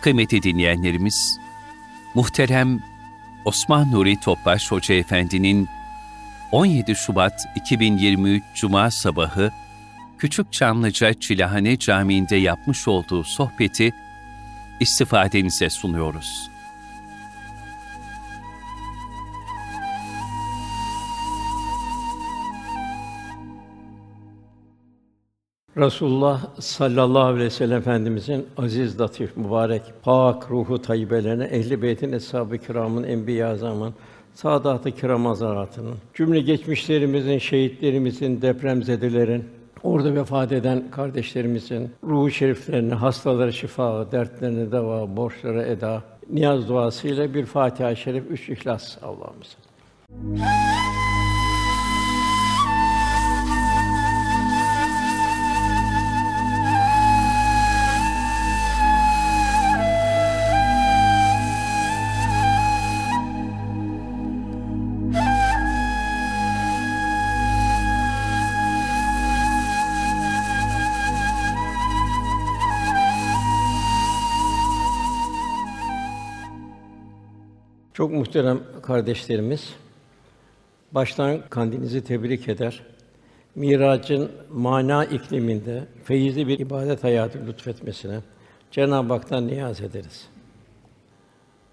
Kıymetli dinleyenlerimiz, muhterem Osman Nuri Topbaş Hoca Efendi'nin 17 Şubat 2023 Cuma sabahı Küçük Çamlıca Çilahane Camii'nde yapmış olduğu sohbeti istifadenize sunuyoruz. Resulullah sallallahu aleyhi ve sellem Efendimizin aziz, latif, mübarek, pak ruhu tayyibelerine, ehli beytin, eshab-ı kiramın, enbiya azamın, saadat-ı kiram hazaratının, cümle geçmişlerimizin, şehitlerimizin, depremzedelerin, orada vefat eden kardeşlerimizin ruhu şeriflerine, hastalara şifa, dertlerine deva, borçlara eda, niyaz duasıyla bir Fatiha-i Şerif, üç İhlas Allah'ımıza. Çok muhterem kardeşlerimiz, baştan kandilinizi tebrik eder. Miracın mana ikliminde feyizli bir ibadet hayatı lütfetmesine Cenab-ı Hak'tan niyaz ederiz.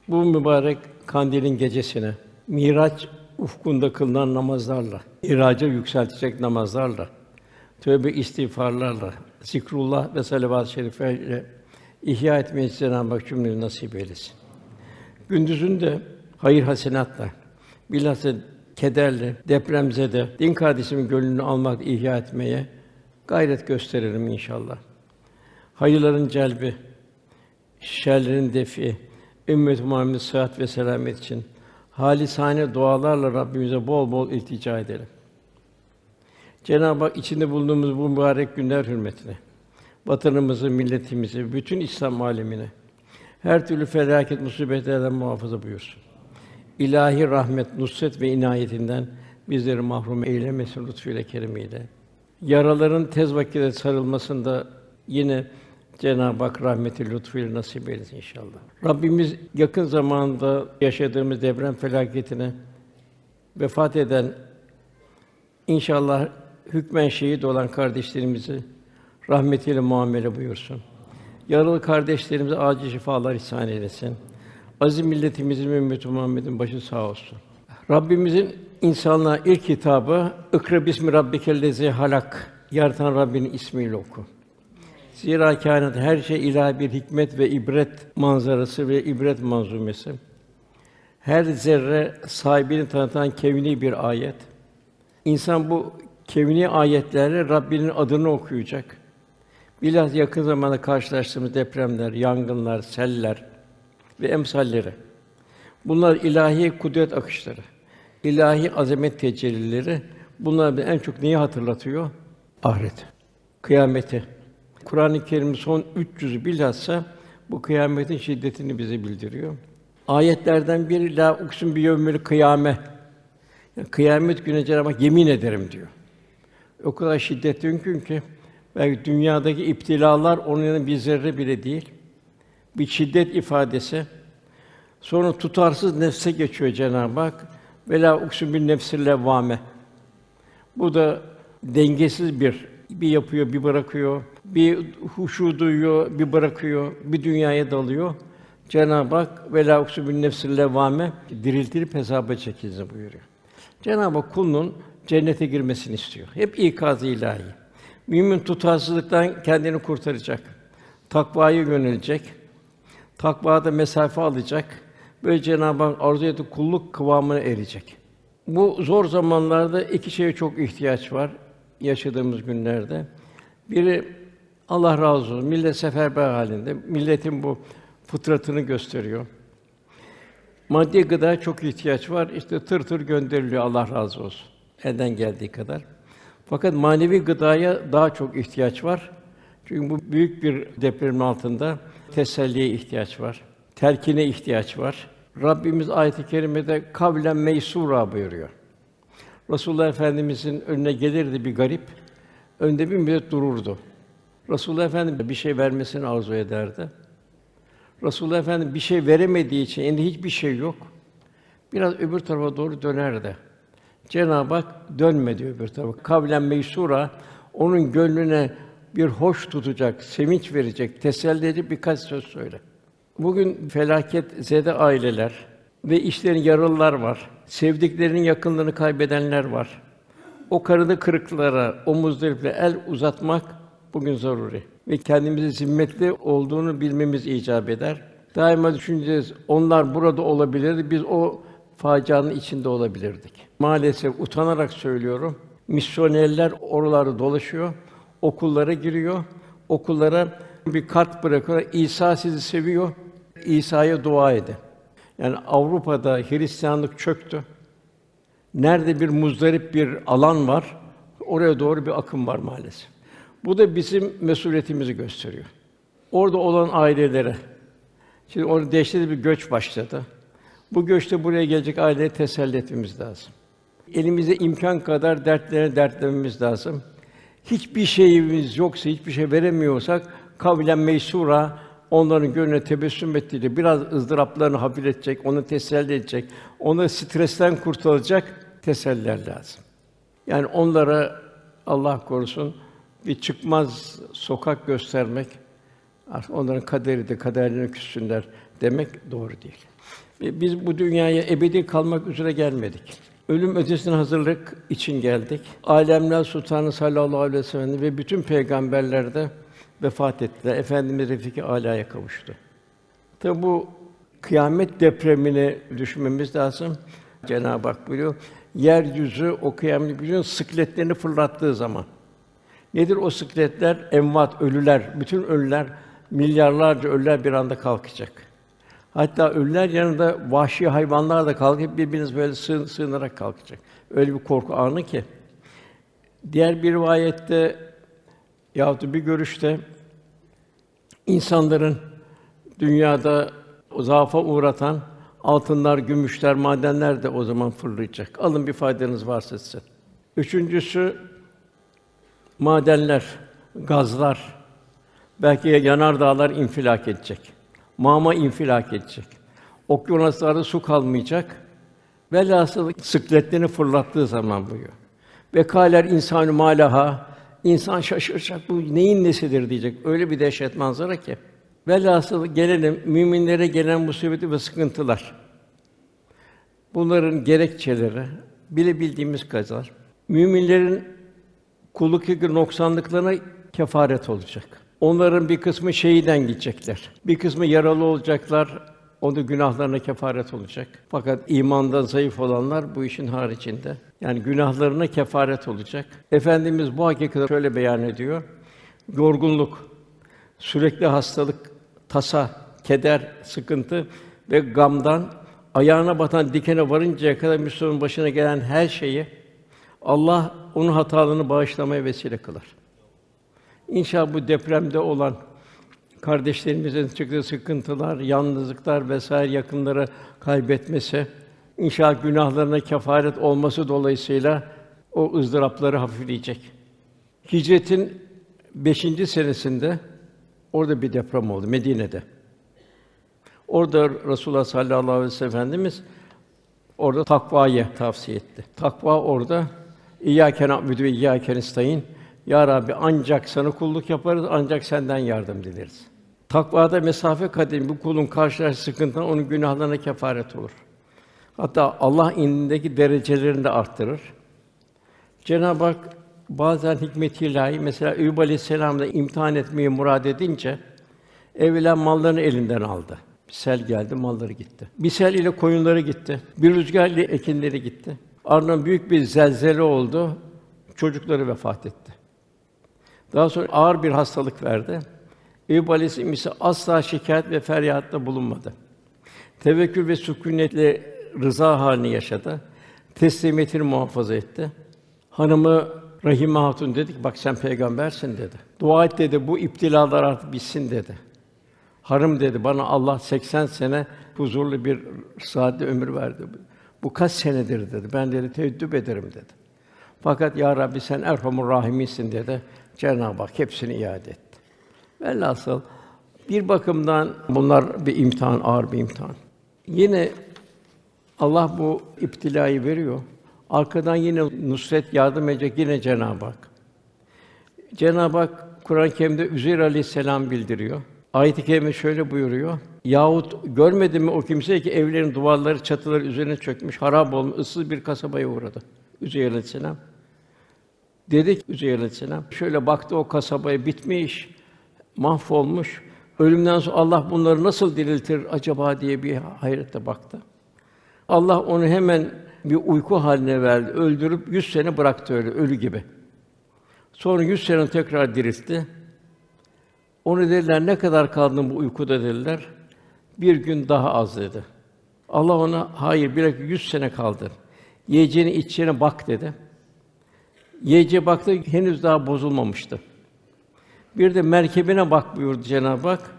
Bu mübarek kandilin gecesine Miraç ufkunda kılınan namazlarla, iraca yükseltecek namazlarla, tövbe istiğfarlarla, zikrullah ve salavat-ı şerifeler ihya etmeyi Cenab-ı Hak cümlemize nasip eylesin. Gündüzünde hayır hasenatla, bilhassa kederle, depremzede din kardeşimin gönlünü almak, ihya etmeye gayret gösteririm inşallah. Hayırların celbi, şerlerin defi, ümmet-i Muhammed sıhhat ve selamet için halisane dualarla Rabbimize bol bol iltica edelim. Cenab-ı Hak içinde bulunduğumuz bu mübarek günler hürmetine vatanımızı, milletimizi, bütün İslam alemine her türlü felaket musibetlerden muhafaza buyursun. İlahi rahmet, nusret ve inayetinden bizleri mahrum eylemesin lütfuyla keremiyle. Yaraların tez vakitte sarılmasında yine Cenab-ı Hak rahmeti lütfuyla nasip eylesin inşallah. Rabbimiz yakın zamanda yaşadığımız deprem felaketine vefat eden inşallah hükmen şehit olan kardeşlerimizi rahmetiyle muamele buyursun. Yaralı kardeşlerimize acil şifalar ihsan eylesin. Aziz milletimizin ve ümmeti Muhammed'in başı sağ olsun. Rabbimizin insanlığa ilk hitabı "Ikra bismi rabbikellezî halak." Yaratan Rabbinin ismiyle oku. Zira kainat her şey ilahi bir hikmet ve ibret manzarası ve ibret manzumesi. Her zerre sahibini tanıtan kevni bir ayet. İnsan bu kevni ayetlerle Rabbinin adını okuyacak. Bilhassa yakın zamanda karşılaştığımız depremler, yangınlar, seller ve emsalleri. Bunlar ilahi kudret akışları, ilahi azamet tecellileri. Bunlar en çok neyi hatırlatıyor? Ahiret, kıyameti. Kur'an-ı Kerim'in son 300'ü bilhassa bu kıyametin şiddetini bize bildiriyor. Ayetlerden biri la uksun bi yevmil kıyame. Yani kıyamet günü Cenab-ı Hak yemin ederim diyor. O kadar şiddetli hüküm ki belki dünyadaki iptilalar onun yanında bir zerre bile değil. Bir şiddet ifadesi. Sonra tutarsız nefse geçiyor Cenab-ı Hak. Ve la uksun bin nefsil levvame. Bu da dengesiz bir bir yapıyor, bir bırakıyor, bir huşu duyuyor, bir bırakıyor, bir dünyaya dalıyor. Cenab-ı Hak ve la uksu bin nefsil levvame diriltilip hesaba çekilsin buyuruyor. Cenab-ı Hak kulunun cennete girmesini istiyor. Hep ikaz-ı ilahi. Mümin tutarsızlıktan kendini kurtaracak. Takvaya yönelecek. Takvada mesafe alacak. Böyle Cenab-ı Hak arzu ettiği kulluk kıvamına erecek. Bu zor zamanlarda iki şeye çok ihtiyaç var yaşadığımız günlerde. Biri Allah razı olsun. Millet seferber halinde. Milletin bu fıtratını gösteriyor. Maddi gıda çok ihtiyaç var. İşte tır tır gönderiliyor Allah razı olsun. Elden geldiği kadar. Fakat manevi gıdaya daha çok ihtiyaç var. Çünkü bu büyük bir depremin altında teselliye ihtiyaç var. Terkine ihtiyaç var. Rabbimiz ayet-i kerimede kavlen meysura buyuruyor. Resulullah Efendimizin önüne gelirdi bir garip, önde bir müddet dururdu. Resulullah Efendimiz bir şey vermesini arzu ederdi. Resulullah Efendimiz bir şey veremediği için elinde hiçbir şey yok. Biraz öbür tarafa doğru dönerdi. Cenab-ı Hak dönme diyor öbür tarafa. Kavlen meysura onun gönlüne bir hoş tutacak, sevinç verecek, teselli edecek birkaç söz söyle. Bugün felaket zede aileler ve işlerin yaralılar var. Sevdiklerinin yakınlarını kaybedenler var. O karını kırıklara, o muzdarip'le el uzatmak bugün zaruri. Ve kendimizi zimmetli olduğunu bilmemiz icap eder. Daima düşüneceğiz, onlar burada olabilirdi, biz o facianın içinde olabilirdik. Maalesef utanarak söylüyorum, misyonerler oralarda dolaşıyor, okullara giriyor, okullara bir kart bırakıyor, İsa sizi seviyor, İsa'ya dua edin. Yani Avrupa'da Hristiyanlık çöktü. Nerede bir muzdarip bir alan var, oraya doğru bir akım var maalesef. Bu da bizim mesuliyetimizi gösteriyor. Orada olan ailelere, şimdi orada dehşetli bir göç başladı. Bu göçte buraya gelecek aileleri teselli etmemiz lazım. Elimizde imkan kadar dertlerine dertlememiz lazım. Hiçbir şeyimiz yoksa, hiçbir şey veremiyorsak kavlen meysura onların gönlüne tebessüm ettiğiyle biraz ızdıraplarını hafifletecek, onu teselli edecek, onu stresten kurtaracak teseller lazım. Yani onlara Allah korusun bir çıkmaz sokak göstermek, onların kaderi de kaderlerine küssünler demek doğru değil. Biz bu dünyaya ebedi kalmak üzere gelmedik. Ölüm ötesine hazırlık için geldik. Alemler Sultanı sallallahu aleyhi ve sellem ve bütün peygamberler de vefat ettiler. Efendimiz Refiki Alâ'ya kavuştu. Tabi bu kıyamet depremini düşünmemiz lazım. Cenab-ı Hak buyuruyor, yeryüzü o kıyamet gücünün sıkletlerini fırlattığı zaman. Nedir o sıkletler? Envat, ölüler, bütün ölüler, milyarlarca ölüler bir anda kalkacak. Hatta ölüler yanında vahşi hayvanlar da kalkıp birbiriniz böyle sığın, sığınarak kalkacak. Öyle bir korku anı ki. Diğer bir rivayette yahut bir görüşte insanların dünyada zaafa uğratan altınlar, gümüşler, madenler de o zaman fırlayacak. Alın bir faydanız varsa size. Üçüncüsü madenler, gazlar, belki yanar dağlar infilak edecek. Mama infilak edecek. Okyanuslarda su kalmayacak. Velhasıl sıkletlerini fırlattığı zaman buyuruyor. Ve kâler insanü malaha insan şaşıracak. Bu neyin nesidir diyecek. Öyle bir dehşet manzara ki. Velhasıl gelelim müminlere gelen musibeti ve sıkıntılar. Bunların gerekçeleri bilebildiğimiz kadar müminlerin kulluk noksanlıklarına kefaret olacak. Onların bir kısmı şeyden gidecekler. Bir kısmı yaralı olacaklar. Onu günahlarına kefaret olacak. Fakat imandan zayıf olanlar bu işin haricinde. Yani günahlarına kefaret olacak. Efendimiz bu hakikati şöyle beyan ediyor. Yorgunluk, sürekli hastalık, tasa, keder, sıkıntı ve gamdan ayağına batan dikene varıncaya kadar Müslümanın başına gelen her şeyi Allah onun hatalarını bağışlamaya vesile kılar. İnşallah bu depremde olan kardeşlerimizin çıktığı sıkıntılar, yalnızlıklar vesaire yakınları kaybetmesi, inşallah günahlarına kefaret olması dolayısıyla o ızdırapları hafifleyecek. Hicretin beşinci senesinde orada bir deprem oldu Medine'de. Orada Resulullah sallallahu aleyhi ve sellem Efendimiz orada takvayı tavsiye etti. Takva orada İyyâke na'budu ve iyyâke nestaîn. Ya Rabbi ancak sana kulluk yaparız, ancak senden yardım dileriz. Takvada mesafe kademi bu kulun karşılaştığı sıkıntıdan onun günahlarına kefaret olur. Hatta Allah indindeki derecelerini de arttırır. Cenab-ı Hak bazen hikmet ilahi mesela Eyüp Aleyhisselam'da imtihan etmeyi murad edince evvela mallarını elinden aldı. Bir sel geldi, malları gitti. Bir sel ile koyunları gitti. Bir rüzgar ile ekinleri gitti. Ardından büyük bir zelzele oldu. Çocukları vefat etti. Daha sonra ağır bir hastalık verdi. Eyüp Aleyhisselam ise asla şikayet ve feryatta bulunmadı. Tevekkül ve sükûnetle rıza halini yaşadı. Teslimiyetini muhafaza etti. Hanımı Rahime Hatun dedi ki, bak sen peygambersin dedi. Dua et dedi, bu iptilalar artık bitsin dedi. Harım dedi, bana Allah 80 sene huzurlu bir saatte ömür verdi. Bu kaç senedir dedi. Ben dedi teeddüp ederim dedi. Fakat ya Rabbi sen Erhamur Rahimisin dedi. Cenab-ı Hak hepsini iade etti. Velhasıl Bir bakımdan bunlar bir imtihan, ağır bir imtihan. Yine Allah bu iptilayı veriyor. Arkadan yine nusret yardım edecek yine Cenab-ı Hak. Cenab-ı Hak Kur'an-ı Kerim'de Üzeyr Aleyhisselam bildiriyor. Ayet-i kerime şöyle buyuruyor. Yahut görmedi mi o kimse ki evlerin duvarları, çatıları üzerine çökmüş, harap olmuş, ıssız bir kasabaya uğradı. Üzeyr Aleyhisselam. Dedik Üzeyr Aleyhisselam. Şöyle baktı o kasabaya bitmiş, mahvolmuş. Ölümden sonra Allah bunları nasıl diriltir acaba diye bir hayretle baktı. Allah onu hemen bir uyku haline verdi. Öldürüp yüz sene bıraktı öyle ölü gibi. Sonra yüz sene tekrar diriltti. Onu dediler ne kadar kaldın bu uykuda dediler. Bir gün daha az dedi. Allah ona hayır bir yüz sene kaldın. Yiyeceğine içeceğine bak dedi. Yiyeceğe baktı henüz daha bozulmamıştı. Bir de merkebine bak buyurdu Cenab-ı Hak.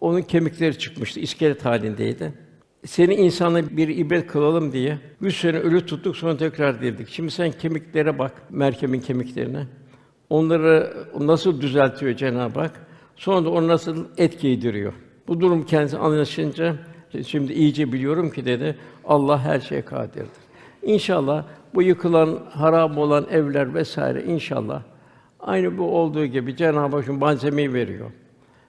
Onun kemikleri çıkmıştı, iskelet halindeydi. Seni insanla bir ibret kılalım diye yüz sene ölü tuttuk sonra tekrar dirdik. Şimdi sen kemiklere bak, merkebin kemiklerine. Onları nasıl düzeltiyor Cenab-ı Hak? Sonra da onu nasıl et giydiriyor. Bu durum kendisi anlaşınca şimdi iyice biliyorum ki dedi Allah her şeye kadirdir. İnşallah bu yıkılan, harap olan evler vesaire inşallah aynı bu olduğu gibi Cenab-ı Hak malzemeyi veriyor.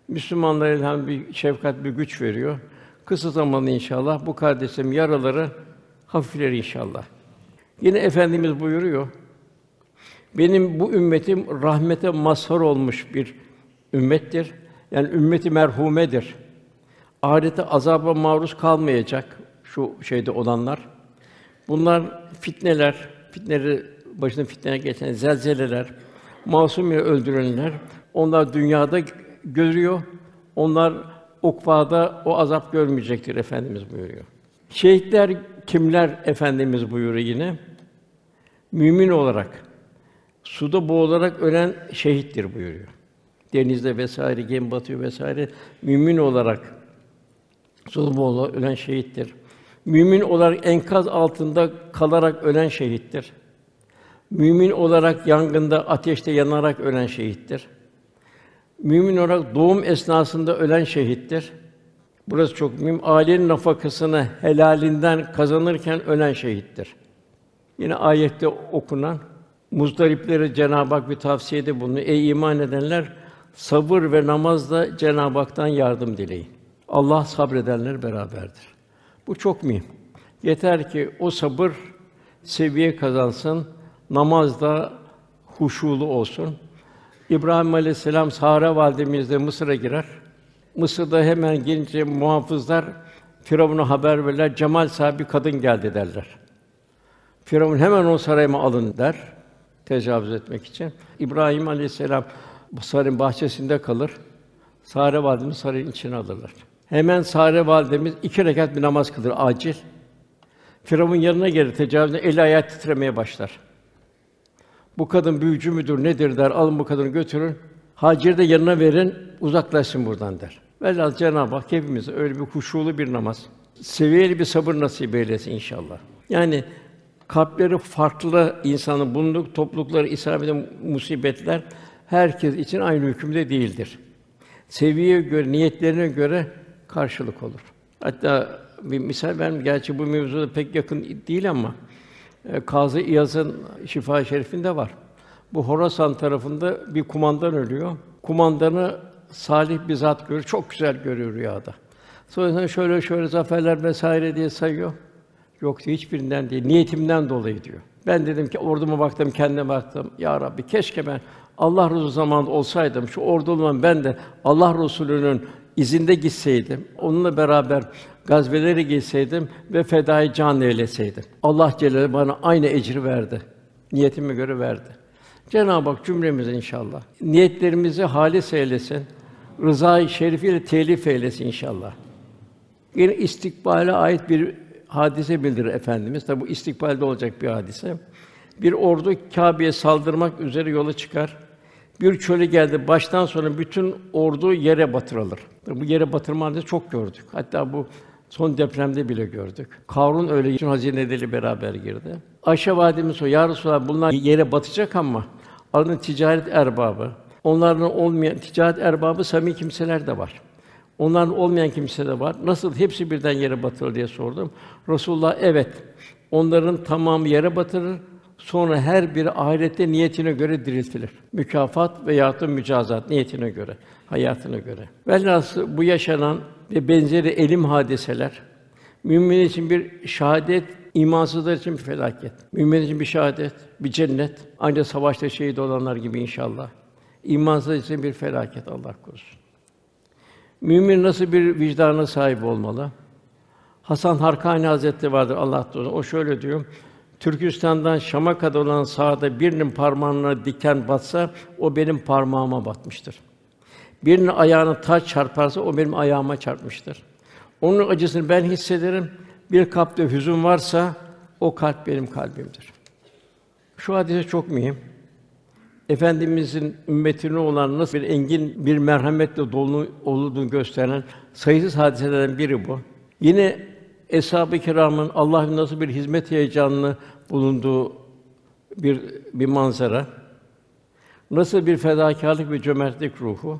Müslümanlara elham bir şefkat, bir güç veriyor. Kısa zamanda inşallah bu kardeşlerim yaraları hafifler inşallah. Yine efendimiz buyuruyor. Benim bu ümmetim rahmete mazhar olmuş bir ümmettir. Yani ümmeti merhumedir. Ahirete azaba maruz kalmayacak şu şeyde olanlar. Bunlar fitneler, fitneleri başına fitneye geçen zelzeleler, masum yere öldürülenler. Onlar dünyada görüyor. Onlar ukvada o azap görmeyecektir efendimiz buyuruyor. Şehitler kimler efendimiz buyuruyor yine? Mümin olarak suda boğularak ölen şehittir buyuruyor. Denizde vesaire gemi batıyor vesaire mümin olarak suda boğularak ölen şehittir. Mümin olarak enkaz altında kalarak ölen şehittir. Mümin olarak yangında, ateşte yanarak ölen şehittir. Mümin olarak doğum esnasında ölen şehittir. Burası çok mühim. Ailenin nafakasını helalinden kazanırken ölen şehittir. Yine ayette okunan muzdariplere Cenab-ı Hak bir tavsiyede bulunuyor. Ey iman edenler sabır ve namazla Cenab-ı Hak'tan yardım dileyin. Allah sabredenler beraberdir. Bu çok mühim. Yeter ki o sabır seviye kazansın, namazda huşulu olsun. İbrahim Aleyhisselam Sara validemizle Mısır'a girer. Mısır'da hemen gelince muhafızlar Firavun'a haber verirler. Cemal sahibi kadın geldi derler. Firavun hemen o sarayıma alın der tecavüz etmek için. İbrahim Aleyhisselam sarayın bahçesinde kalır. Sare validemiz sarayın içine alırlar. Hemen Sare validemiz iki rekat bir namaz kılır acil. Firavun yanına gelir tecavüzde eli ayağı titremeye başlar. Bu kadın büyücü müdür, nedir der, alın bu kadını götürün. Hacer de yanına verin, uzaklaşsın buradan der. Velhâsıl Cenab-ı Hak hepimize öyle bir huşulu bir namaz, seviyeli bir sabır nasip eylesin inşallah. Yani kalpleri farklı insanın bulunduk toplulukları isabet eden musibetler herkes için aynı hükümde değildir. Seviyeye göre, niyetlerine göre karşılık olur. Hatta bir misal ben gerçi bu mevzuda pek yakın değil ama e, Kazı İyaz'ın Şifa Şerifinde var. Bu Horasan tarafında bir kumandan ölüyor. Kumandanı salih bir zat görüyor, çok güzel görüyor rüyada. Sonra şöyle şöyle zaferler vesaire diye sayıyor. Yok diyor, hiçbirinden değil, niyetimden dolayı diyor. Ben dedim ki orduma baktım, kendime baktım. Ya Rabbi keşke ben Allah Resulü zamanında olsaydım, şu ordu ben de Allah Resulü'nün izinde gitseydim, onunla beraber gazveleri gitseydim ve fedai can eyleseydim. Allah Celle bana aynı ecri verdi. Niyetime göre verdi. Cenab-ı Hak cümlemize inşallah niyetlerimizi halis eylesin. Rızayı şerifiyle telif eylesin inşallah. Yine istikbale ait bir hadise bildirir efendimiz. Tabi bu istikbalde olacak bir hadise. Bir ordu Kâbe'ye saldırmak üzere yola çıkar. Bir çöle geldi. Baştan sona bütün ordu yere batırılır. Bu yere batırma çok gördük. Hatta bu son depremde bile gördük. Karun öyle bütün hazineleriyle beraber girdi. Ayşe validemiz soruyor, "Ya Resulallah bunlar yere batacak ama alın ticaret erbabı, onlardan olmayan ticaret erbabı samimi kimseler de var. Onların olmayan kimse de var. Nasıl hepsi birden yere batırır diye sordum. Resulullah evet. Onların tamamı yere batırır. Sonra her biri ahirette niyetine göre diriltilir. Mükafat veya da mücazat niyetine göre, hayatına göre. Velhâsıl bu yaşanan ve benzeri elim hadiseler mümin için bir şahadet, imansızlar için bir felaket. Mümin için bir şahadet, bir cennet. Ancak savaşta şehit olanlar gibi inşallah. İmansızlar için bir felaket Allah korusun. Mümin nasıl bir vicdana sahip olmalı? Hasan Harkani Hazretleri vardır Allah. O şöyle diyor. Türkistan'dan Şam'a kadar olan sahada birinin parmağına diken batsa o benim parmağıma batmıştır. Birinin ayağına taş çarparsa o benim ayağıma çarpmıştır. Onun acısını ben hissederim. Bir kalpte hüzün varsa o kalp benim kalbimdir. Şu hadise çok mühim. Efendimizin ümmetine olan nasıl bir engin bir merhametle dolu olduğunu gösteren sayısız hadiselerden biri bu. Yine Eshab-ı Kiram'ın Allah'ın nasıl bir hizmet heyecanını bulunduğu bir bir manzara. Nasıl bir fedakarlık ve cömertlik ruhu.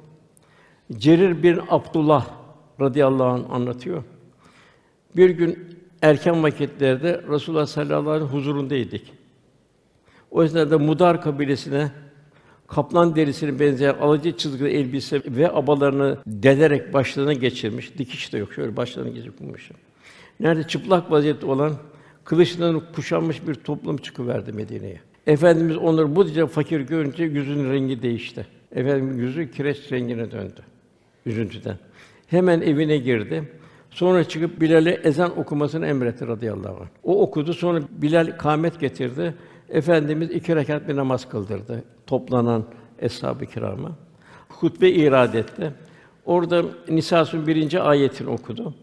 Cerir bin Abdullah radıyallahu anh anlatıyor. Bir gün erken vakitlerde Resulullah sallallahu aleyhi ve sellem huzurundaydık. O esnada Mudar kabilesine kaplan derisine benzeyen alıcı çizgili elbise ve abalarını delerek başlarına geçirmiş. Dikiş de yok. Şöyle başlarına geçirmiş. Nerede çıplak vaziyette olan kılıçlarını kuşanmış bir toplum çıkıverdi Medine'ye. Efendimiz onları bu derece fakir görünce yüzünün rengi değişti. Efendim yüzü kireç rengine döndü üzüntüden. Hemen evine girdi. Sonra çıkıp Bilal'e ezan okumasını emretti radıyallahu anh. O okudu. Sonra Bilal kâmet getirdi. Efendimiz iki rekat bir namaz kıldırdı toplanan eshab-ı kirama. Hutbe irad etti. Orada Nisa'sın birinci ayetini okudu.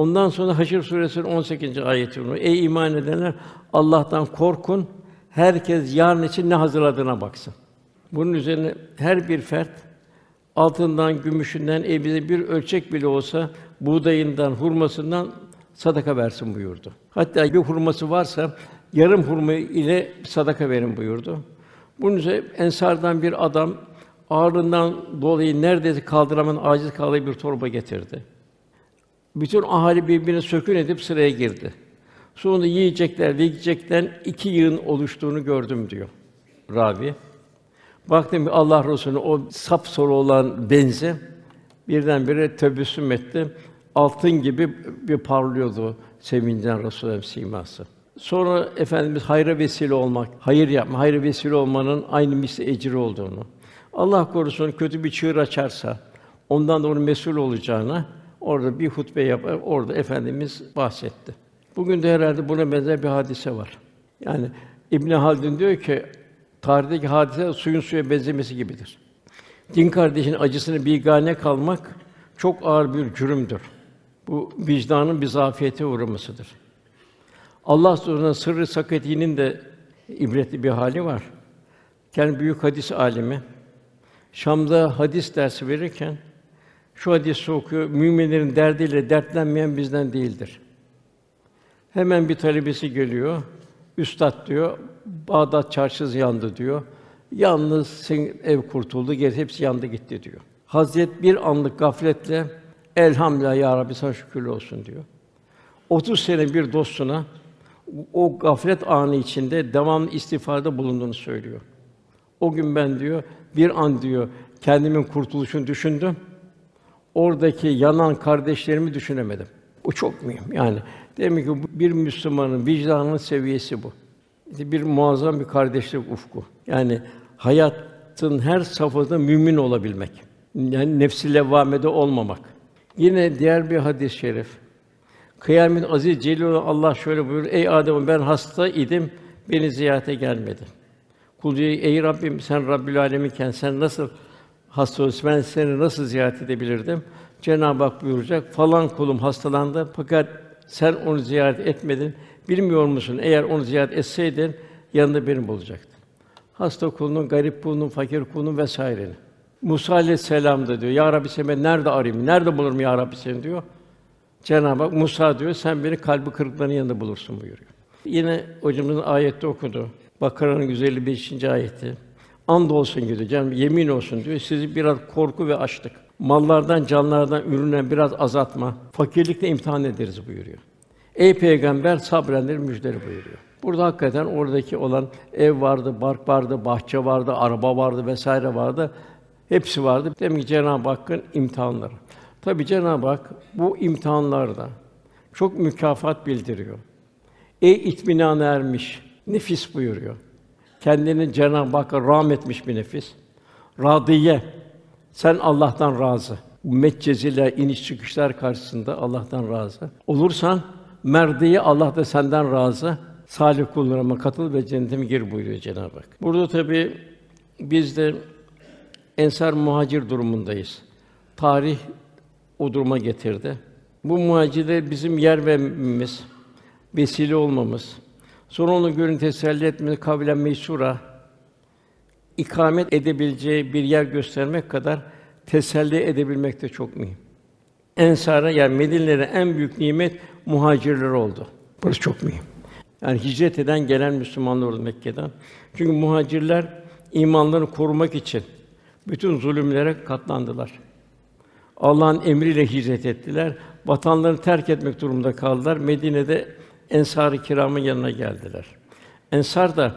Ondan sonra Haşr suresinin 18. ayetini okudu. Ey iman edenler Allah'tan korkun. Herkes yarın için ne hazırladığına baksın. Bunun üzerine her bir fert altından, gümüşünden, evinde bir ölçek bile olsa buğdayından, hurmasından sadaka versin buyurdu. Hatta bir hurması varsa yarım hurma ile sadaka verin buyurdu. Bunun üzerine ensardan bir adam ağırlığından dolayı neredeyse kaldıramayan aciz kaldığı bir torba getirdi. Bütün ahali birbirine sökün edip sıraya girdi. Sonra yiyecekler ve yiyecekten iki yığın oluştuğunu gördüm diyor ravi. Baktım Allah Resulü o sap soru olan benzi birdenbire tebessüm etti. Altın gibi bir parlıyordu sevincden Resulullah siması. Sonra efendimiz hayra vesile olmak, hayır yapma, hayır vesile olmanın aynı misli ecri olduğunu. Allah korusun kötü bir çığır açarsa ondan da onun mesul olacağına orada bir hutbe yapar, orada efendimiz bahsetti. Bugün de herhalde buna benzer bir hadise var. Yani İbn Haldun diyor ki tarihteki hadise suyun suya benzemesi gibidir. Din kardeşinin acısını bigane kalmak çok ağır bir cürümdür. Bu vicdanın bir zafiyete uğramasıdır. Allah Subhanahu sırrı sakatinin de ibretli bir hali var. Kendi büyük hadis alimi Şam'da hadis dersi verirken şu hadisi okuyor. Müminlerin derdiyle dertlenmeyen bizden değildir. Hemen bir talebesi geliyor. Üstad diyor, Bağdat çarşısı yandı diyor. Yalnız senin ev kurtuldu, geri hepsi yandı gitti diyor. Hazret bir anlık gafletle elhamdülillah ya Rabbi sana şükürler olsun diyor. 30 sene bir dostuna o gaflet anı içinde devamlı istiğfarda bulunduğunu söylüyor. O gün ben diyor bir an diyor kendimin kurtuluşunu düşündüm. Oradaki yanan kardeşlerimi düşünemedim. Bu çok mühim. Yani demek ki bir Müslümanın vicdanının seviyesi bu. Bir muazzam bir kardeşlik ufku. Yani hayatın her safhasında mümin olabilmek. Yani nefsi levvamede olmamak. Yine diğer bir hadis-i şerif. Kıyamet aziz celil Allah şöyle buyurur: Ey Adem ben hasta idim, beni ziyarete gelmedi. Kul diyor, ey Rabbim sen Rabbül Aleminken sen nasıl hasta ben seni nasıl ziyaret edebilirdim? Cenab-ı Hak buyuracak, falan kulum hastalandı fakat sen onu ziyaret etmedin. Bilmiyor musun? Eğer onu ziyaret etseydin yanında benim bulacaktın. Hasta kulunun, garip kulunun, fakir kulunun vesairenin. Musa aleyhisselam da diyor, Ya Rabbi seni ben nerede arayayım, nerede bulurum Ya Rabbi seni diyor. Cenab-ı Hak Musa diyor, sen beni kalbi kırıklarının yanında bulursun buyuruyor. Yine hocamızın ayette okudu. Bakara'nın 155. ayeti. And olsun canım yemin olsun diyor. Sizi biraz korku ve açlık. mallardan, canlardan ürünen biraz azaltma, fakirlikle imtihan ederiz buyuruyor. Ey peygamber sabredenleri müjdeli buyuruyor. Burada hakikaten oradaki olan ev vardı, bark vardı, bahçe vardı, araba vardı vesaire vardı. Hepsi vardı. Demek ki Cenab-ı Hakk'ın imtihanları. Tabi Cenab-ı Hak bu imtihanlarda çok mükafat bildiriyor. Ey itminana ermiş nefis buyuruyor. Kendini Cenab-ı Hakk'a rahmetmiş bir nefis. Radiye. Sen Allah'tan razı. Bu metceziler, iniş çıkışlar karşısında Allah'tan razı. Olursan merdiye Allah da senden razı. Salih kullarıma katıl ve cennetime gir buyuruyor Cenab-ı Hak. Burada tabi biz de ensar muhacir durumundayız. Tarih o duruma getirdi. Bu muhacirler bizim yer vermemiz, vesile olmamız, sonra onu görün teselli etmemiz, kavlen meysura, ikamet edebileceği bir yer göstermek kadar teselli edebilmek de çok mühim. Ensara yani Medine'lere en büyük nimet muhacirler oldu. Burası çok mühim. Yani hicret eden gelen Müslümanlar oldu Mekke'den. Çünkü muhacirler imanlarını korumak için bütün zulümlere katlandılar. Allah'ın emriyle hicret ettiler. Vatanlarını terk etmek durumunda kaldılar. Medine'de Ensar-ı Kiram'ın yanına geldiler. Ensar da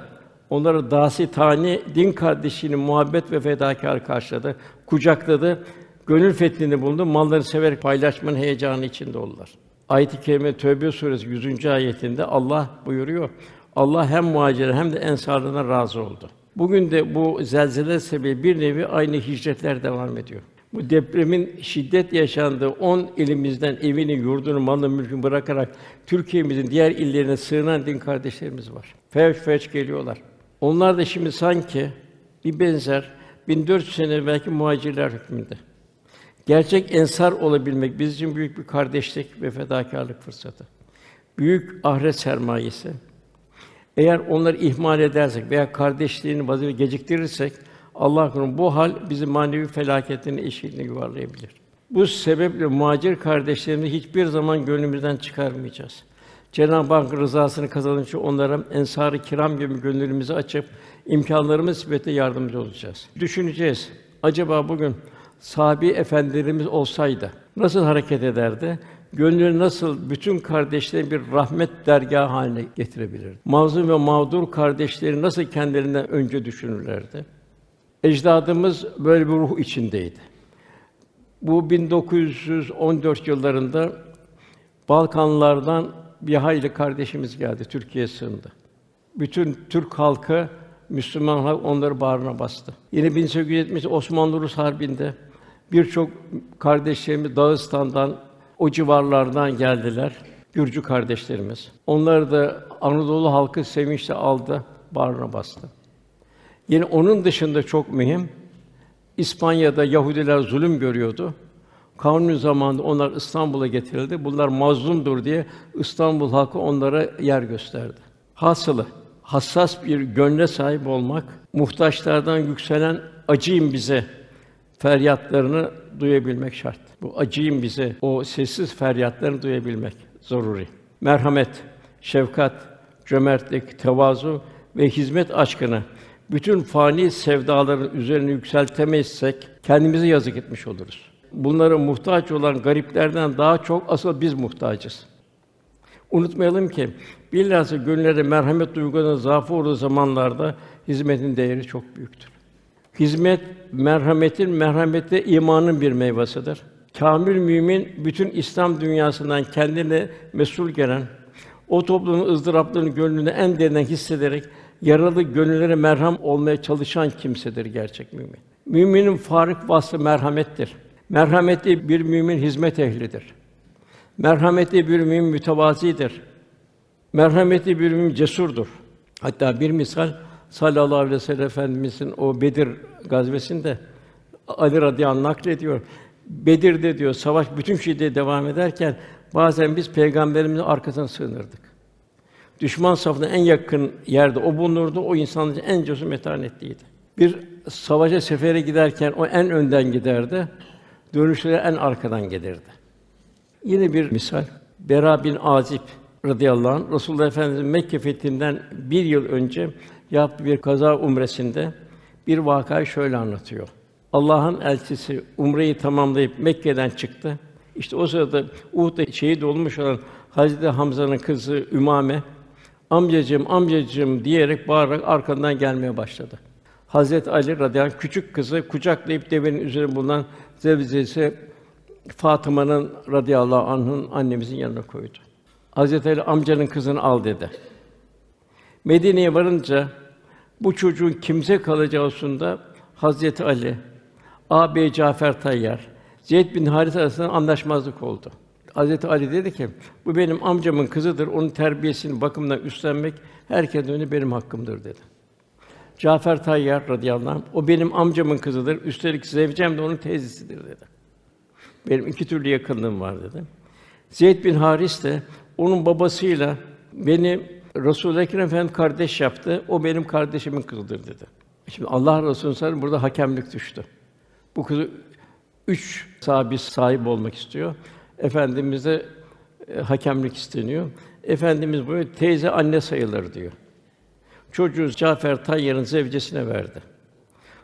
onları dasi tani din kardeşliğini muhabbet ve fedakar karşıladı, kucakladı, gönül fethinde bulundu, malları severek paylaşmanın heyecanı içinde oldular. Ayet-i kerime Tövbe suresi 100. ayetinde Allah buyuruyor. Allah hem muhacir hem de ensarlarına razı oldu. Bugün de bu zelzele sebebi bir nevi aynı hicretler devam ediyor. Bu depremin şiddet yaşandığı 10 ilimizden evini, yurdunu, malını, mülkünü bırakarak Türkiye'mizin diğer illerine sığınan din kardeşlerimiz var. Fevç fevç geliyorlar. Onlar da şimdi sanki bir benzer 1400 sene belki muhacirler hükmünde. Gerçek ensar olabilmek bizim için büyük bir kardeşlik ve fedakarlık fırsatı. Büyük ahiret sermayesi. Eğer onları ihmal edersek veya kardeşliğini vazife geciktirirsek Allah bu hal bizi manevi felaketin eşiğine yuvarlayabilir. Bu sebeple muhacir kardeşlerimizi hiçbir zaman gönlümüzden çıkarmayacağız. Cenab-ı Hak rızasını kazanmak için onlara ensar-ı kiram gibi gönlümüzü açıp imkânlarımız nispete yardımcı olacağız. Düşüneceğiz. Acaba bugün sahabi efendilerimiz olsaydı nasıl hareket ederdi? Gönlünü nasıl bütün kardeşlerin bir rahmet dergahı haline getirebilirdi? Mazlum ve mağdur kardeşleri nasıl kendilerinden önce düşünürlerdi? Ecdadımız böyle bir ruh içindeydi. Bu 1914 yıllarında Balkanlardan bir hayli kardeşimiz geldi, Türkiye'ye sığındı. Bütün Türk halkı, Müslüman halk onları bağrına bastı. Yine 1870 Osmanlı Rus Harbi'nde birçok kardeşlerimiz Dağıstan'dan, o civarlardan geldiler. Gürcü kardeşlerimiz. Onları da Anadolu halkı sevinçle aldı, bağrına bastı. Yine onun dışında çok mühim, İspanya'da Yahudiler zulüm görüyordu. Kanun zamanında onlar İstanbul'a getirildi. Bunlar mazlumdur diye İstanbul halkı onlara yer gösterdi. Hasılı hassas bir gönle sahip olmak, muhtaçlardan yükselen acıyım bize feryatlarını duyabilmek şart. Bu acıyım bize o sessiz feryatlarını duyabilmek zaruri. Merhamet, şefkat, cömertlik, tevazu ve hizmet aşkını bütün fani sevdaların üzerine yükseltemezsek kendimize yazık etmiş oluruz. Bunlara muhtaç olan gariplerden daha çok asıl biz muhtacız. Unutmayalım ki bilhassa gönüllerde merhamet duygularının zaafı olduğu zamanlarda hizmetin değeri çok büyüktür. Hizmet merhametin merhamette imanın bir meyvesidir. Kamil mümin bütün İslam dünyasından kendine mesul gelen o toplumun ızdıraplarını gönlünde en derinden hissederek yaralı gönüllere merham olmaya çalışan kimsedir gerçek mümin. Müminin farik vasfı merhamettir. Merhametli bir mümin hizmet ehlidir. Merhametli bir mümin mütevazidir. Merhametli bir mümin cesurdur. Hatta bir misal sallallahu aleyhi ve sellem efendimizin o Bedir gazvesinde Ali radıyallahu anh naklediyor. Bedir'de diyor savaş bütün şiddete devam ederken bazen biz peygamberimizin arkasına sığınırdık. Düşman safına en yakın yerde o bulunurdu. O insanın en cesur metanetliydi. Bir savaşa sefere giderken o en önden giderdi. Dönüşte en arkadan gelirdi. Yine bir misal. Bera bin Azib radıyallahu anh Resulullah Efendimiz'in Mekke fethinden bir yıl önce yaptığı bir kaza umresinde bir vakayı şöyle anlatıyor. Allah'ın elçisi umreyi tamamlayıp Mekke'den çıktı. İşte o sırada Uhud'da şehit olmuş olan Hazreti Hamza'nın kızı Ümame amcacığım amcacığım diyerek bağırarak arkandan gelmeye başladı. Hazret Ali radıyallahu anh, küçük kızı kucaklayıp devenin üzerine bulunan zevcesi Fatıma'nın radıyallahu anh'ın annemizin yanına koydu. Hazret Ali amcanın kızını al dedi. Medine'ye varınca bu çocuğun kimse kalacağı hususunda Hazreti Ali, ağabey Cafer Tayyar, Zeyd bin Haris arasında anlaşmazlık oldu. Hazreti Ali dedi ki, bu benim amcamın kızıdır, onun terbiyesini, bakımından üstlenmek herkesten önce benim hakkımdır dedi. Cafer Tayyar radıyallahu anh, o benim amcamın kızıdır, üstelik zevcem de onun teyzesidir dedi. Benim iki türlü yakınlığım var dedi. Zeyd bin Haris de onun babasıyla beni Resul-i Ekrem Efendimiz kardeş yaptı. O benim kardeşimin kızıdır dedi. Şimdi Allah Resulü sallallahu burada hakemlik düştü. Bu kızı üç sahibi sahip olmak istiyor. Efendimize e, hakemlik isteniyor. Efendimiz böyle teyze anne sayılır diyor. Çocuğu Cafer Tayyar'ın zevcesine verdi.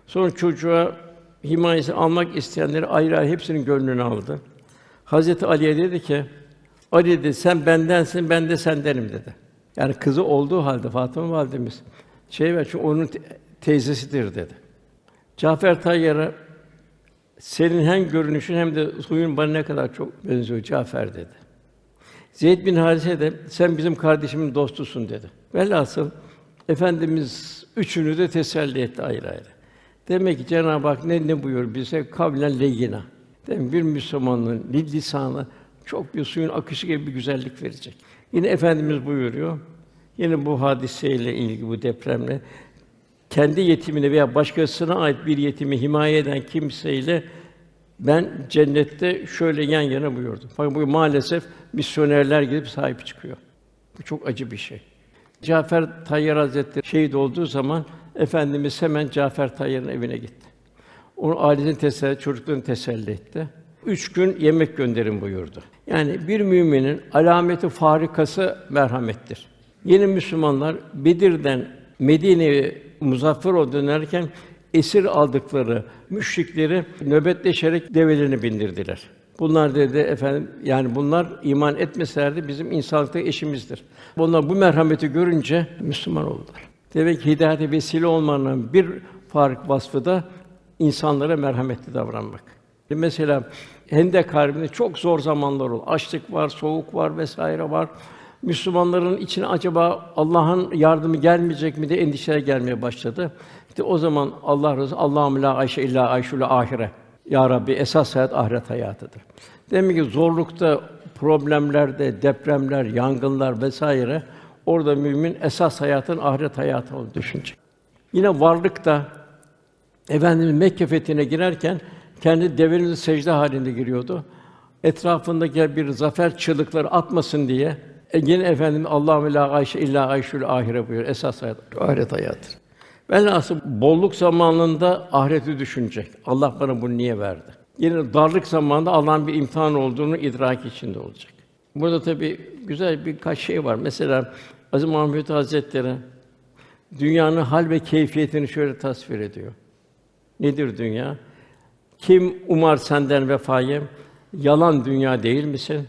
Sonra çocuğa himayesi almak isteyenleri ayrı ayrı hepsinin gönlünü aldı. Hazreti Ali'ye dedi ki, Ali dedi, sen bendensin, ben de sendenim dedi. Yani kızı olduğu halde Fatıma validemiz şey ver, çünkü onun te- teyzesidir dedi. Cafer Tayyar'a senin hem görünüşün hem de suyun bana ne kadar çok benziyor Cafer dedi. Zeyd bin Harise de sen bizim kardeşimin dostusun dedi. Velhasıl Efendimiz üçünü de teselli etti ayrı ayrı. Demek ki Cenab-ı Hak ne ne buyuruyor bize? Kavlen leyyina. Demek bir Müslümanın lisanı çok bir suyun akışı gibi bir güzellik verecek. Yine Efendimiz buyuruyor. Yine bu hadiseyle ilgili bu depremle kendi yetimine veya başkasına ait bir yetimi himaye eden kimseyle ben cennette şöyle yan yana buyurdum. Fakat bu maalesef misyonerler gidip sahip çıkıyor. Bu çok acı bir şey. Cafer Tayyar Hazretleri şehit olduğu zaman efendimiz hemen Cafer Tayyar'ın evine gitti. Onun ailesini teselli, çocuklarını teselli etti. Üç gün yemek gönderin buyurdu. Yani bir müminin alameti farikası merhamettir. Yeni Müslümanlar Bedir'den Medine'ye muzaffer ol dönerken esir aldıkları müşrikleri nöbetleşerek develerini bindirdiler. Bunlar dedi efendim yani bunlar iman etmeselerdi bizim insanlıkta eşimizdir. Bunlar bu merhameti görünce Müslüman oldular. Demek ki hidayete vesile olmanın bir fark vasfı da insanlara merhametli davranmak. Mesela Hendek Harbi'nde çok zor zamanlar oldu. Açlık var, soğuk var vesaire var. Müslümanların içine acaba Allah'ın yardımı gelmeyecek mi diye endişeler gelmeye başladı. İşte o zaman Allah Resulü Allahümme la ayşe illa ayşul ahire. Ya Rabbi esas hayat ahiret hayatıdır. Demek ki zorlukta, problemlerde, depremler, yangınlar vesaire orada mümin esas hayatın ahiret hayatı olduğunu düşünecek. Yine varlıkta Efendimiz Mekke fethine girerken kendi devenin secde halinde giriyordu. Etrafındaki bir zafer çığlıkları atmasın diye e yine efendim Allahu la ayşe illa ayşul ahire buyuruyor. Esas hayat ahiret hayatı. Velhasıl bolluk zamanında ahireti düşünecek. Allah bana bunu niye verdi? Yine darlık zamanında Allah'ın bir imtihan olduğunu idrak içinde olacak. Burada tabii güzel birkaç şey var. Mesela Aziz Mahmud Hazretleri dünyanın hal ve keyfiyetini şöyle tasvir ediyor. Nedir dünya? Kim umar senden vefayı? Yalan dünya değil misin?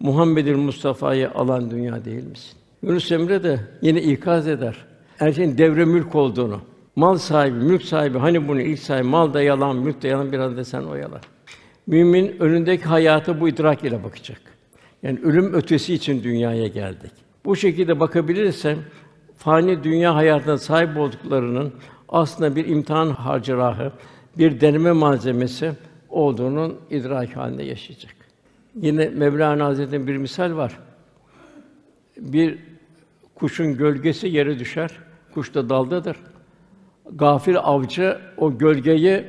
Muhammed'in Mustafa'yı alan dünya değil misin? Yunus Emre de yine ikaz eder. Her şeyin devre mülk olduğunu. Mal sahibi, mülk sahibi, hani bunu ilk sahibi, mal da yalan, mülk de yalan, biraz da sen o yalan. Mümin önündeki hayatı bu idrak ile bakacak. Yani ölüm ötesi için dünyaya geldik. Bu şekilde bakabilirse fani dünya hayatına sahip olduklarının aslında bir imtihan harcırahı, bir deneme malzemesi olduğunun idrak halinde yaşayacak. Yine Mevlana Hazretleri'nin bir misal var. Bir kuşun gölgesi yere düşer. Kuş da daldadır. Gafil avcı o gölgeyi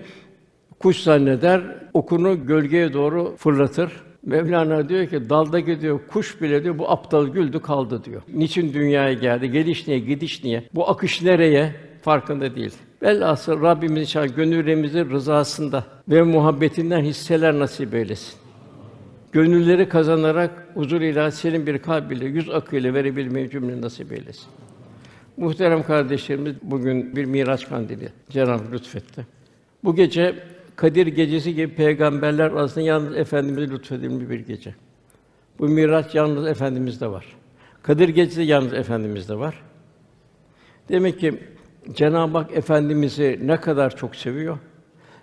kuş zanneder, okunu gölgeye doğru fırlatır. Mevlana diyor ki daldaki diyor kuş bile diyor bu aptal güldü kaldı diyor. Niçin dünyaya geldi? Geliş niye? Gidiş niye? Bu akış nereye? Farkında değil. Velhasıl Rabbimiz inşallah gönüllerimizi rızasında ve muhabbetinden hisseler nasip eylesin. Gönülleri kazanarak huzur ilahi senin bir kalbiyle, yüz akıyla verebilmeyi cümle nasip eylesin. Muhterem kardeşlerimiz bugün bir Miraç kandili Cenab-ı lütfetti. Bu gece Kadir gecesi gibi peygamberler arasında yalnız efendimize lütfedilmiş bir gece. Bu Miraç yalnız efendimizde var. Kadir gecesi yalnız efendimizde var. Demek ki Cenab-ı Hak efendimizi ne kadar çok seviyor.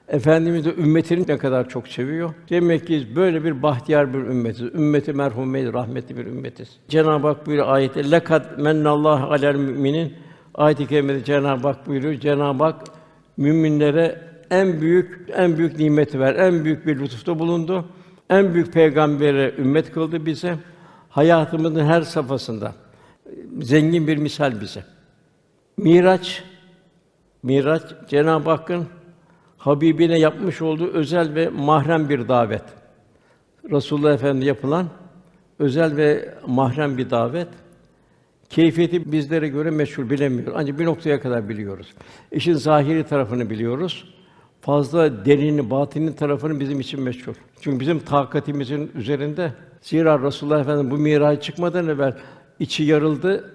Efendimiz de ümmetini ne kadar çok seviyor. Demek ki böyle bir bahtiyar bir ümmetiz. Ümmeti merhumeyiz, rahmetli bir ümmetiz. Cenab-ı Hak buyuruyor ayette lekad mennallahu alel müminin ayet-i kerimede Cenab-ı Hak buyuruyor. Cenab-ı Hak müminlere en büyük en büyük nimeti ver. En büyük bir lütufta bulundu. En büyük peygambere ümmet kıldı bize. Hayatımızın her safhasında zengin bir misal bize. Miraç Miraç Cenab-ı Hakk'ın Habibine yapmış olduğu özel ve mahrem bir davet. Resulullah Efendi yapılan özel ve mahrem bir davet. Keyfiyeti bizlere göre meşhur bilemiyoruz. Ancak bir noktaya kadar biliyoruz. İşin zahiri tarafını biliyoruz. Fazla derini, batinin tarafını bizim için meşhur. Çünkü bizim takatimizin üzerinde. Zira Resulullah Efendimiz bu miraç çıkmadan evvel içi yarıldı,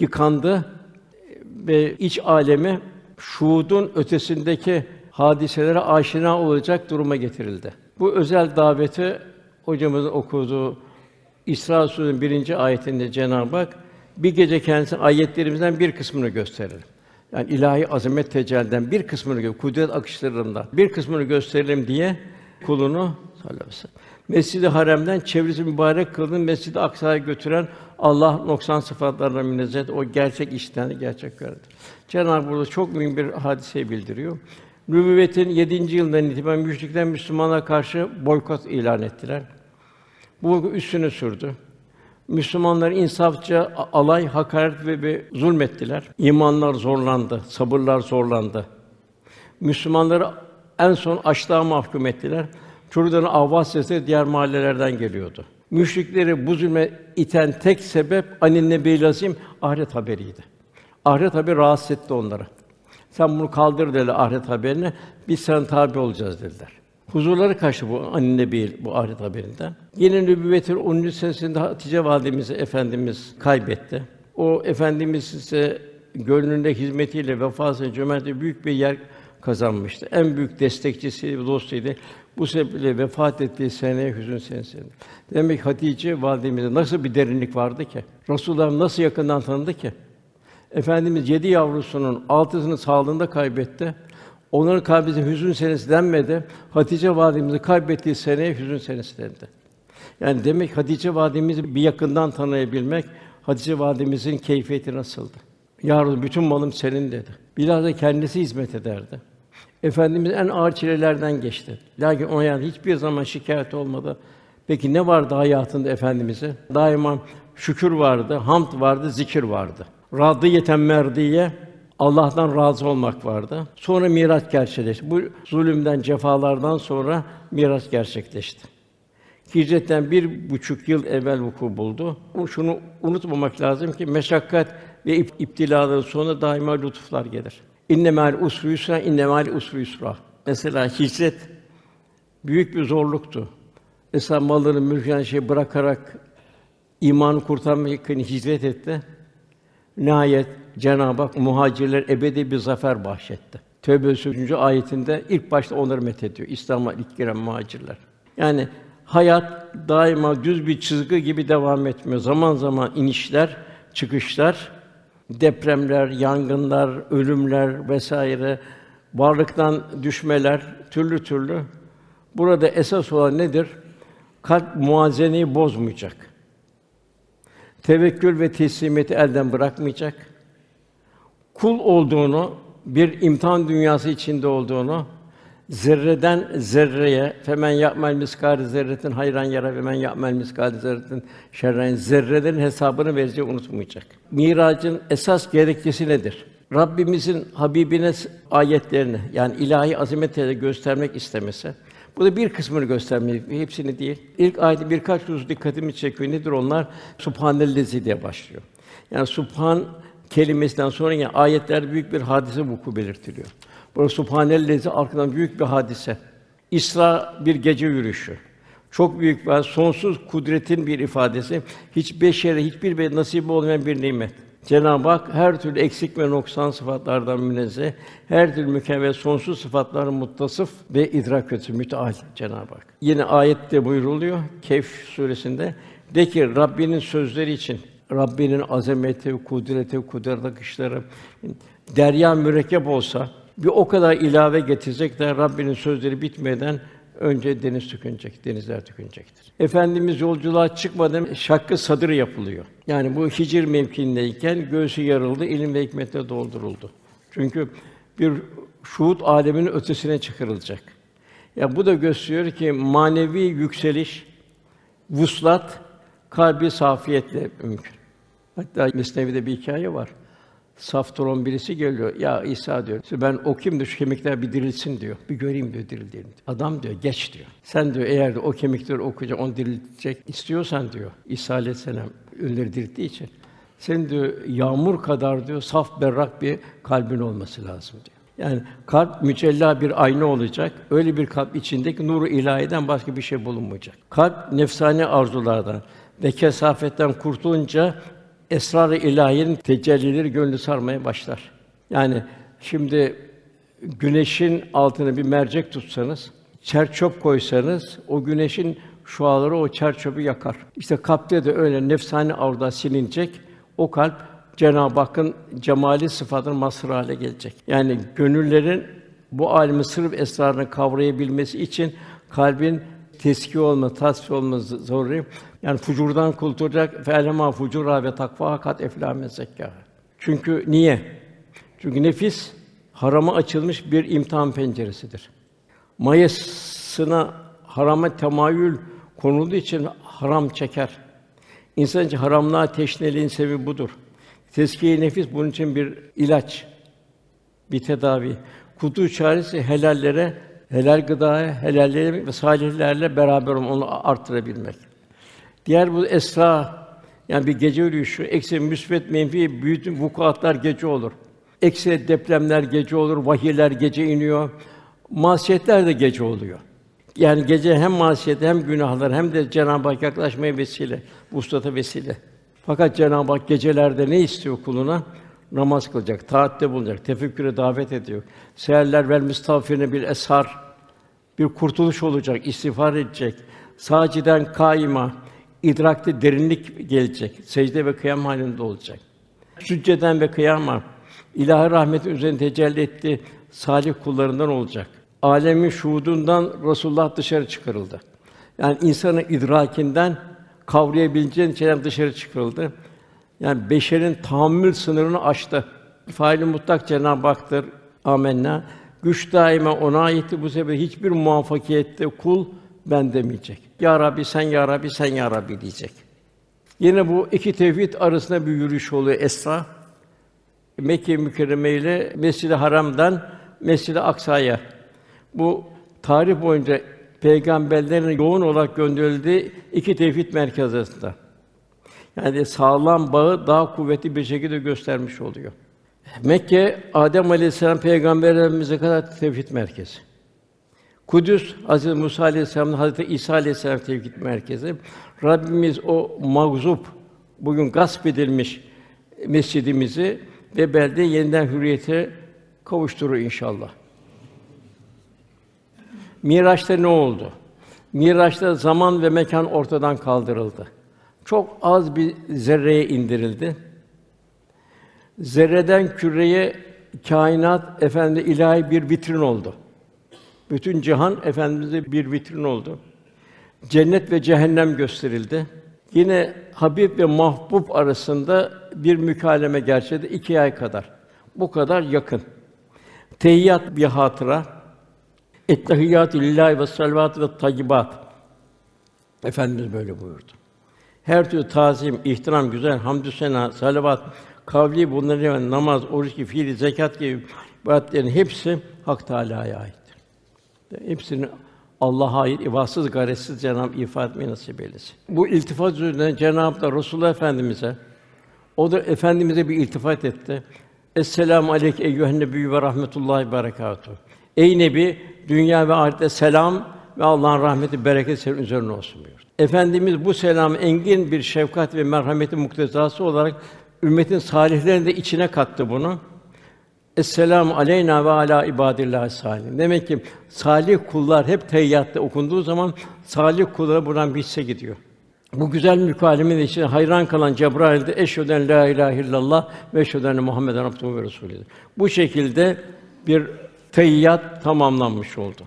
yıkandı ve iç alemi şuudun ötesindeki hadiselere aşina olacak duruma getirildi. Bu özel daveti hocamızın okuduğu İsra Sûresinin birinci ayetinde Cenab-ı Hak bir gece kendisine ayetlerimizden bir kısmını gösterir. Yani ilahi azamet tecelliden bir kısmını kudret akışlarından bir kısmını gösterelim diye kulunu Mescid-i Harem'den çevresi mübarek kıldığın Mescid-i Aksa'ya götüren Allah noksan sıfatlarına münezzeh o gerçek işten gerçek gördü. Cenab-ı burada çok mühim bir hadiseyi bildiriyor. Nübüvvetin 7. yılından itibaren müşrikler Müslümana karşı boykot ilan ettiler. Bu üstünü sürdü. Müslümanlar insafça alay, hakaret ve, ve zulmettiler. İmanlar zorlandı, sabırlar zorlandı. Müslümanları en son açlığa mahkum ettiler. Çocukların avaz sesi diğer mahallelerden geliyordu. Müşrikleri bu zulme iten tek sebep anin nebi lazim ahiret haberiydi. Ahiret haberi rahatsız etti onları. Sen bunu kaldır dediler ahiret haberine. Biz sana tabi olacağız dediler. Huzurları kaçtı bu anne bir bu ahiret haberinden. Yine nübüvvetin 10. senesinde Hatice validemizi efendimiz kaybetti. O efendimiz ise gönlünde hizmetiyle vefasıyla cömertliği büyük bir yer kazanmıştı. En büyük destekçisi, dostuydu. Bu sebeple vefat ettiği sene hüzün senesinde. Demek Hatice validemize nasıl bir derinlik vardı ki? Resulullah nasıl yakından tanıdı ki? Efendimiz yedi yavrusunun altısını sağlığında kaybetti. Onların kalbine hüzün senesi denmedi. Hatice validemizi kaybettiği seneye hüzün senesi dendi. Yani demek Hatice validemizi bir yakından tanıyabilmek Hatice validemizin keyfiyeti nasıldı? Ya bütün malım senin dedi. Bilhassa kendisi hizmet ederdi. Efendimiz en ağır çilelerden geçti. Lakin o yani hiçbir zaman şikayet olmadı. Peki ne vardı hayatında efendimize? Daima şükür vardı, hamd vardı, zikir vardı. Radiyeten merdiye Allah'tan razı olmak vardı. Sonra miras gerçekleşti. Bu zulümden, cefalardan sonra miras gerçekleşti. Hicretten bir buçuk yıl evvel vuku buldu. Şunu unutmamak lazım ki meşakkat ve iptilaların sonra daima lütuflar gelir. İnne mâl usru yusra, inne mâl usru yusra. Mesela hicret büyük bir zorluktu. Mesela malını, mülkünü şey bırakarak imanı kurtarmak için hicret etti. Nihayet Cenab-ı Hak muhacirler ebedi bir zafer bahşetti. Tevbe 3. ayetinde ilk başta onları methediyor. İslam'a ilk giren muhacirler. Yani hayat daima düz bir çizgi gibi devam etmiyor. Zaman zaman inişler, çıkışlar, depremler, yangınlar, ölümler vesaire, varlıktan düşmeler, türlü türlü. Burada esas olan nedir? Kalp muazeneyi bozmayacak. Tevekkül ve teslimiyeti elden bırakmayacak. Kul olduğunu, bir imtihan dünyası içinde olduğunu, zerreden zerreye femen yapmel miskal zerretin hayran yara ve men yapmel miskal zerretin şerren zerrelerin hesabını vereceği unutmayacak. Miracın esas gerekçesi nedir? Rabbimizin Habibine ayetlerini yani ilahi azametleri göstermek istemesi. Bu da bir kısmını göstermeyi, hepsini değil. İlk ayette birkaç husus dikkatimi çekiyor. Nedir onlar? Subhanellezi diye başlıyor. Yani subhan kelimesinden sonra yine ayetlerde büyük bir hadise vuku belirtiliyor. Burada Subhanellezi arkadan büyük bir hadise. İsra bir gece yürüyüşü. Çok büyük ve sonsuz kudretin bir ifadesi. Hiç beşere, hiçbir bir nasip olmayan bir nimet. Cenab-ı Hak her türlü eksik ve noksan sıfatlardan münezzeh, her türlü mükemmel sonsuz sıfatların muttasıf ve idrak ötesi müteal Cenab-ı Hak. Yine ayette buyruluyor Kehf suresinde de ki Rabbinin sözleri için Rabbinin azameti, kudreti, kudret akışları derya mürekkep olsa bir o kadar ilave getirecek de Rabbinin sözleri bitmeden önce deniz tükenecek, denizler tükenecektir. Efendimiz yolculuğa çıkmadan şakkı sadır yapılıyor. Yani bu Hicr mevkiindeyken göğsü yarıldı, ilim ve hikmetle dolduruldu. Çünkü bir şuhud aleminin ötesine çıkarılacak. Ya bu da gösteriyor ki manevi yükseliş, vuslat kalbi safiyetle mümkün. Hatta Mesnevi'de bir hikaye var. Saftoron birisi geliyor. Ya İsa diyor. Ben okuyayım da şu kemikler bir dirilsin diyor. Bir göreyim diyor dirildiğini. Adam diyor geç diyor. Sen diyor eğer de o kemikleri okuyacak, onu diriltecek istiyorsan diyor. İsa Aleyhisselam ölüleri dirilttiği için senin diyor yağmur kadar diyor saf berrak bir kalbin olması lazım diyor. Yani kalp mücella bir ayna olacak. Öyle bir kalp içindeki nuru ilahiden başka bir şey bulunmayacak. Kalp nefsani arzulardan ve kesafetten kurtulunca esrar-ı ilahiyenin tecellileri gönlü sarmaya başlar. Yani şimdi güneşin altına bir mercek tutsanız, çerçöp koysanız o güneşin şuaları o çerçöpü yakar. İşte kalpte de öyle nefsani avda silinecek. O kalp Cenab-ı Hakk'ın cemali sıfatının mazhar hale gelecek. Yani gönüllerin bu alimin sırf esrarını kavrayabilmesi için kalbin teski olma, tasfiye olma zaruri. Yani fucurdan kurtulacak felema fucura ve takva kat eflâ zekâ. Çünkü niye? Çünkü nefis harama açılmış bir imtihan penceresidir. Mayasına harama temayül konulduğu için haram çeker. İnsan için haramlığa teşneliğin sebebi budur. Teskiye nefis bunun için bir ilaç, bir tedavi. Kutu çaresi helallere, helal gıdaya, helalleri ve salihlerle beraber onu arttırabilmek. Diğer bu esra yani bir gece yürüyüşü, eksi müsbet menfi bütün vukuatlar gece olur. Eksi depremler gece olur, vahiyler gece iniyor. Masiyetler de gece oluyor. Yani gece hem masiyet hem günahlar hem de Cenab-ı Hak yaklaşmaya vesile, vuslata vesile. Fakat Cenab-ı Hak gecelerde ne istiyor kuluna? Namaz kılacak, taatte bulunacak, tefekküre davet ediyor. Seherler vel müstağfirine bir eshar, bir kurtuluş olacak, istiğfar edecek. Saciden kaima, idrakte derinlik gelecek. Secde ve kıyam halinde olacak. Sücceden ve kıyama ilahi rahmetin üzerine tecelli etti salih kullarından olacak. Alemin şuhudundan Resulullah dışarı çıkarıldı. Yani insanın idrakinden kavrayabileceğin şeyler dışarı çıkarıldı. Yani beşerin tahammül sınırını aştı. Faili mutlak Cenab-ı Hak'tır. Amenna. Güç daima ona aitti. Bu sebeple hiçbir muvaffakiyette kul ben demeyecek. Ya Rabbi sen ya Rabbi sen ya Rabbi diyecek. Yine bu iki tevhid arasında bir yürüyüş oluyor Esra. Mekke Mükerreme ile Mescid-i Haram'dan Mescid-i Aksa'ya. Bu tarih boyunca peygamberlerin yoğun olarak gönderildiği iki tevhid merkezi arasında. Yani sağlam bağı daha kuvvetli bir şekilde göstermiş oluyor. Mekke Adem Aleyhisselam peygamberimize kadar tevhid merkezi. Kudüs Hazreti Musa Aleyhisselam'ın Hazreti İsa Aleyhisselam tevhid merkezi. Rabbimiz o mağzup bugün gasp edilmiş mescidimizi ve belde yeniden hürriyete kavuşturur inşallah. Miraç'ta ne oldu? Miraç'ta zaman ve mekan ortadan kaldırıldı. Çok az bir zerreye indirildi. Zerreden küreye kainat efendi ilahi bir vitrin oldu. Bütün cihan efendimize bir vitrin oldu. Cennet ve cehennem gösterildi. Yine Habib ve Mahbub arasında bir mükaleme gerçekleşti iki ay kadar. Bu kadar yakın. Tehiyyat bir hatıra. Ettehiyyatü lillahi ve salavat ve tayyibat. Efendimiz böyle buyurdu. Her türlü tazim, ihtiram, güzel, hamdü sena, salavat, kavli bunların namaz, oruç gibi, fiil, zekat gibi ibadetlerin hepsi Hak Teâlâ'ya ait. Hepsini Allah'a ait ibadsız gayretsiz Cenab-ı ifade nasip eylesin. Bu iltifat üzerine Cenab-ı da Resulullah Efendimize o da efendimize bir iltifat etti. Esselamu aleyke eyyühen nebiyyü ve rahmetullahi ve berekatuhu. Ey nebi, dünya ve ahirette selam ve Allah'ın rahmeti, bereketi senin üzerine olsun buyurdu. Efendimiz bu selam engin bir şefkat ve merhameti muktezası olarak ümmetin salihlerini de içine kattı bunu. Esselamu aleyna ve ala ibadillah salihin. Demek ki salih kullar hep teyyatta okunduğu zaman salih kullara buradan bir hisse gidiyor. Bu güzel mükalemenin içine hayran kalan Cebrail de eşheden la ilahe illallah ve eşheden Muhammeden abduhu ve resulüdür. Bu şekilde bir teyyat tamamlanmış oldu.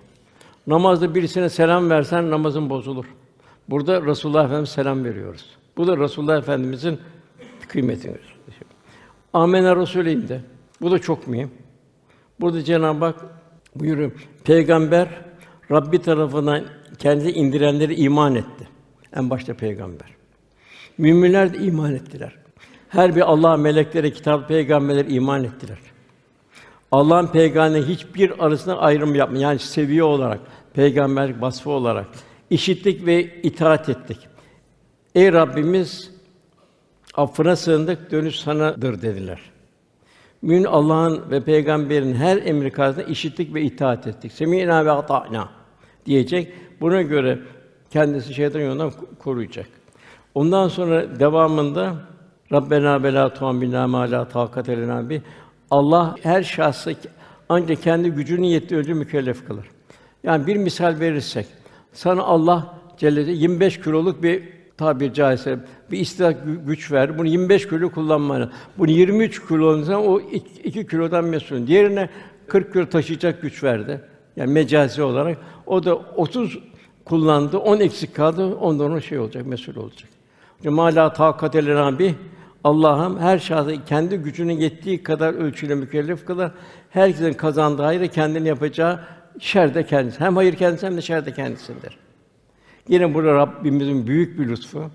Namazda birisine selam versen namazın bozulur. Burada Resulullah Efendimiz selam veriyoruz. Bu da Resulullah Efendimizin kıymetini gösteriyor. Amenna Resulü'nde. de. Bu da çok mühim. Burada Cenab-ı Hak buyuruyor. Peygamber Rabbi tarafından kendi indirenleri iman etti. En başta peygamber. Müminler de iman ettiler. Her bir Allah meleklere, kitap, peygamberler iman ettiler. Allah'ın peygamberi hiçbir arasında ayrım yapma. Yani seviye olarak, peygamber vasfı olarak işittik ve itaat ettik. Ey Rabbimiz affına sığındık, dönüş sanadır dediler. Mümin Allah'ın ve peygamberin her emri karşısında işittik ve itaat ettik. Semînâ ve ata'nâ diyecek. Buna göre kendisi şeytan yolundan koruyacak. Ondan sonra devamında Rabbena bela tu'amilna ma la takat elena bi. Allah her şahsı ancak kendi gücünün yettiği önce mükellef kılar. Yani bir misal verirsek, sana Allah Celle 25 kiloluk bir tabir caizse bir istidak güç ver. Bunu 25 kilo kullanmanı. Bunu 23 kilo o 2 kilodan mesul. Diğerine 40 kilo taşıyacak güç verdi. Yani mecazi olarak o da 30 kullandı, 10 eksik kaldı. Ondan o şey olacak, mesul olacak. Mala takat bir Allah'ım her şahsı kendi gücünün yettiği kadar ölçüyle mükellef kılar. Herkesin kazandığı hayrı kendini yapacağı şer de kendisi. Hem hayır kendisi hem de şer de kendisindir. Yine burada Rabbimizin büyük bir lütfu.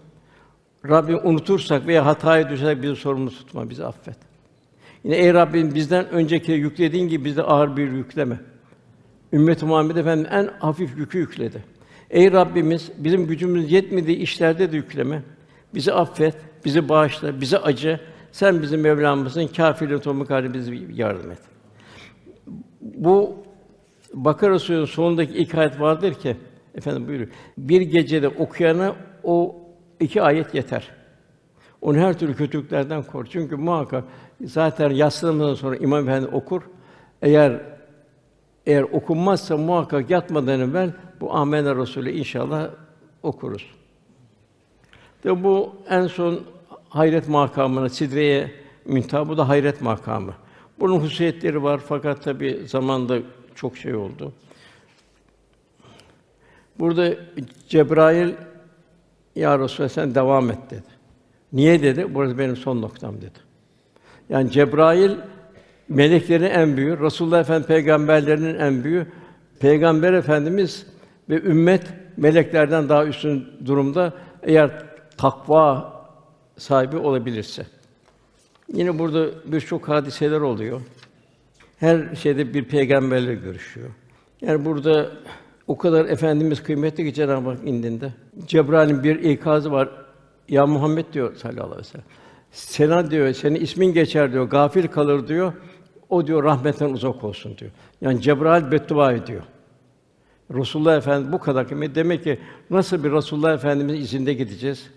Rabbim unutursak veya hataya düşersek bizi sorumlu tutma, bizi affet. Yine ey Rabbim bizden önceki yüklediğin gibi bizde ağır bir yükleme. Ümmet-i Muhammed Efendim en hafif yükü yükledi. Ey Rabbimiz bizim gücümüz yetmediği işlerde de yükleme. Bizi affet, bizi bağışla, bizi acı. Sen bizim Mevlamızın kâfirlerin tohumu bizi yardım et. Bu Bakara Suresi'nin sonundaki ilk ayet vardır ki efendim buyuruyor. Bir gecede okuyana o iki ayet yeter. Onu her türlü kötülüklerden kor. Çünkü muhakkak zaten yaslanmadan sonra İmam Efendi okur. Eğer eğer okunmazsa muhakkak yatmadan evvel bu Amenna Resulü inşallah okuruz. De bu en son hayret makamına Sidre'ye müntaha bu da hayret makamı. Bunun hususiyetleri var fakat tabi zamanda çok şey oldu. Burada Cebrail ya Resulallah sen devam et dedi. Niye dedi? Burası benim son noktam dedi. Yani Cebrail meleklerin en büyüğü, Resulullah Efendimiz peygamberlerinin en büyüğü. Peygamber Efendimiz ve ümmet meleklerden daha üstün durumda eğer takva sahibi olabilirse. Yine burada birçok hadiseler oluyor. Her şeyde bir peygamberle görüşüyor. Yani burada o kadar efendimiz kıymetli ki Cenab-ı Hak indinde. Cebrail'in bir ikazı var. Ya Muhammed diyor sallallahu aleyhi ve sellem. Sena diyor, senin ismin geçer diyor, gafil kalır diyor. O diyor rahmetten uzak olsun diyor. Yani Cebrail beddua ediyor. Resulullah Efendimiz bu kadar kıymetli. Demek ki nasıl bir Resulullah Efendimizin izinde gideceğiz?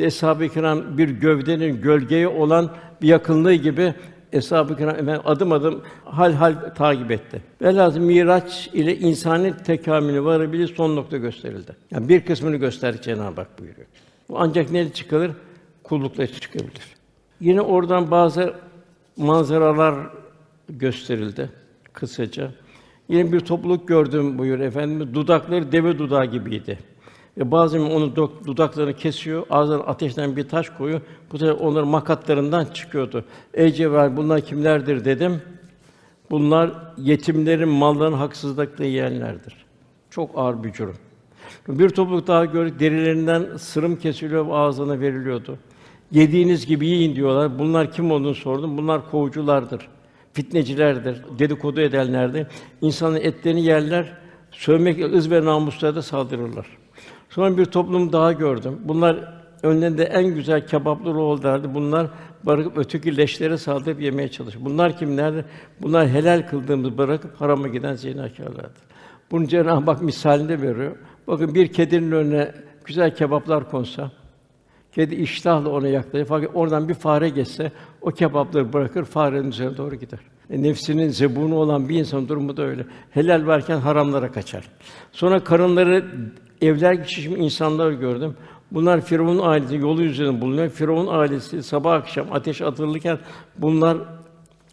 Eshab-ı Kiram bir gövdenin gölgeye olan bir yakınlığı gibi Eshab-ı Kiram adım adım hal hal takip etti. Velhâsıl Miraç ile insanın tekamülü varabilir son nokta gösterildi. Yani bir kısmını gösterdi Cenab-ı Hak buyuruyor. Bu ancak ne çıkılır? Kullukla çıkabilir. Yine oradan bazı manzaralar gösterildi kısaca. Yine bir topluluk gördüm buyur efendimiz. Dudakları deve dudağı gibiydi. Ve bazen onu dudaklarını kesiyor, ağzına ateşten bir taş koyuyor. Bu sefer onların makatlarından çıkıyordu. Ey Cebrail bunlar kimlerdir dedim. Bunlar yetimlerin mallarını haksızlıkla yiyenlerdir. Çok ağır bir cürüm. Bir topluluk daha gördük, derilerinden sırım kesiliyor ve ağzına veriliyordu. Yediğiniz gibi yiyin diyorlar. Bunlar kim olduğunu sordum. Bunlar kovuculardır, fitnecilerdir, dedikodu edenlerdir. İnsanın etlerini yerler, sövmek, ız ve namuslara da saldırırlar. Sonra bir toplum daha gördüm. Bunlar önlerinde en güzel kebaplar oldulardı. Bunlar bırakıp öteki leşlere saldırıp yemeye çalış. Bunlar kimlerdi? Bunlar helal kıldığımız bırakıp harama giden zinakarlardı. Bunu Cenab-ı Hak misalinde veriyor. Bakın bir kedinin önüne güzel kebaplar konsa, Kedi iştahla ona yaklaşır. Fakat oradan bir fare geçse o kebapları bırakır, farenin üzerine doğru gider. E, nefsinin zebunu olan bir insan durumu da öyle. Helal varken haramlara kaçar. Sonra karınları evler geçişmiş insanlar gördüm. Bunlar Firavun ailesi yolu üzerinde bulunuyor. Firavun ailesi sabah akşam ateş atılırken bunlar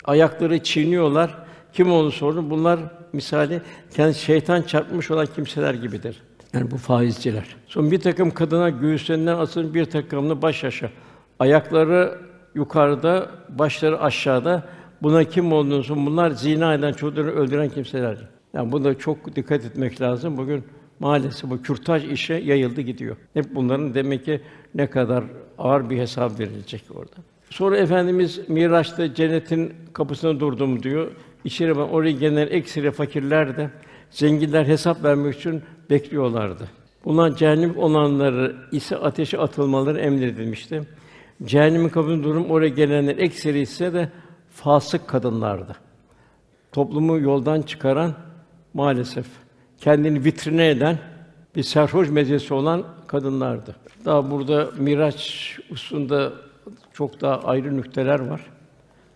ayakları çiğniyorlar. Kim onu sordu? Bunlar misali kendi şeytan çarpmış olan kimseler gibidir. Yani bu faizciler. Son bir takım kadına göğüslerinden asılmış bir takımını baş aşağı. Ayakları yukarıda, başları aşağıda. Buna kim olduğunu bunlar zina eden çocukları öldüren kimseler. Yani bunda çok dikkat etmek lazım. Bugün maalesef bu kürtaj işe yayıldı gidiyor. Hep bunların demek ki ne kadar ağır bir hesap verilecek orada. Sonra efendimiz Miraç'ta cennetin kapısına durdum diyor. İçeri ben oraya gelen eksire fakirler de zenginler hesap vermek için bekliyorlardı. Bunlar cehennem olanları ise ateşe atılmaları emredilmişti. Cehennemin kapısında durum oraya gelenler ekseri ise de fasık kadınlardı. Toplumu yoldan çıkaran maalesef kendini vitrine eden bir sarhoş mezesi olan kadınlardı. Daha burada Miraç hususunda çok daha ayrı nükteler var.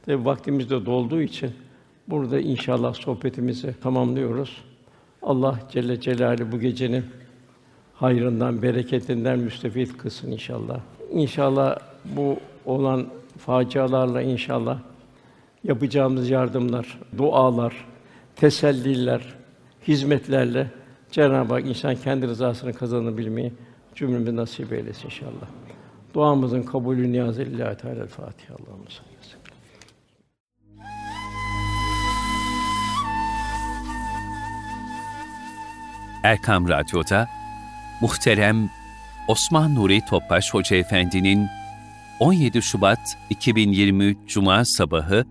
Tabi vaktimiz de dolduğu için burada inşallah sohbetimizi tamamlıyoruz. Allah Celle Celaluhu bu gecenin hayrından, bereketinden müstefit kılsın inşallah. İnşallah bu olan facialarla inşallah yapacağımız yardımlar, dualar, teselliler, hizmetlerle Cenab-ı Hak insan kendi rızasını kazanabilmeyi cümlemize nasip eylesin inşallah. Duamızın kabulü niyaz lillahi teala Fatiha. Allah'ım Erkam Radyo'da muhterem Osman Nuri Topbaş Hoca Efendi'nin 17 Şubat 2023 Cuma sabahı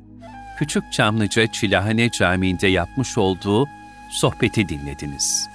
Küçük Çamlıca Çilahane Camii'nde yapmış olduğu sohbeti dinlediniz.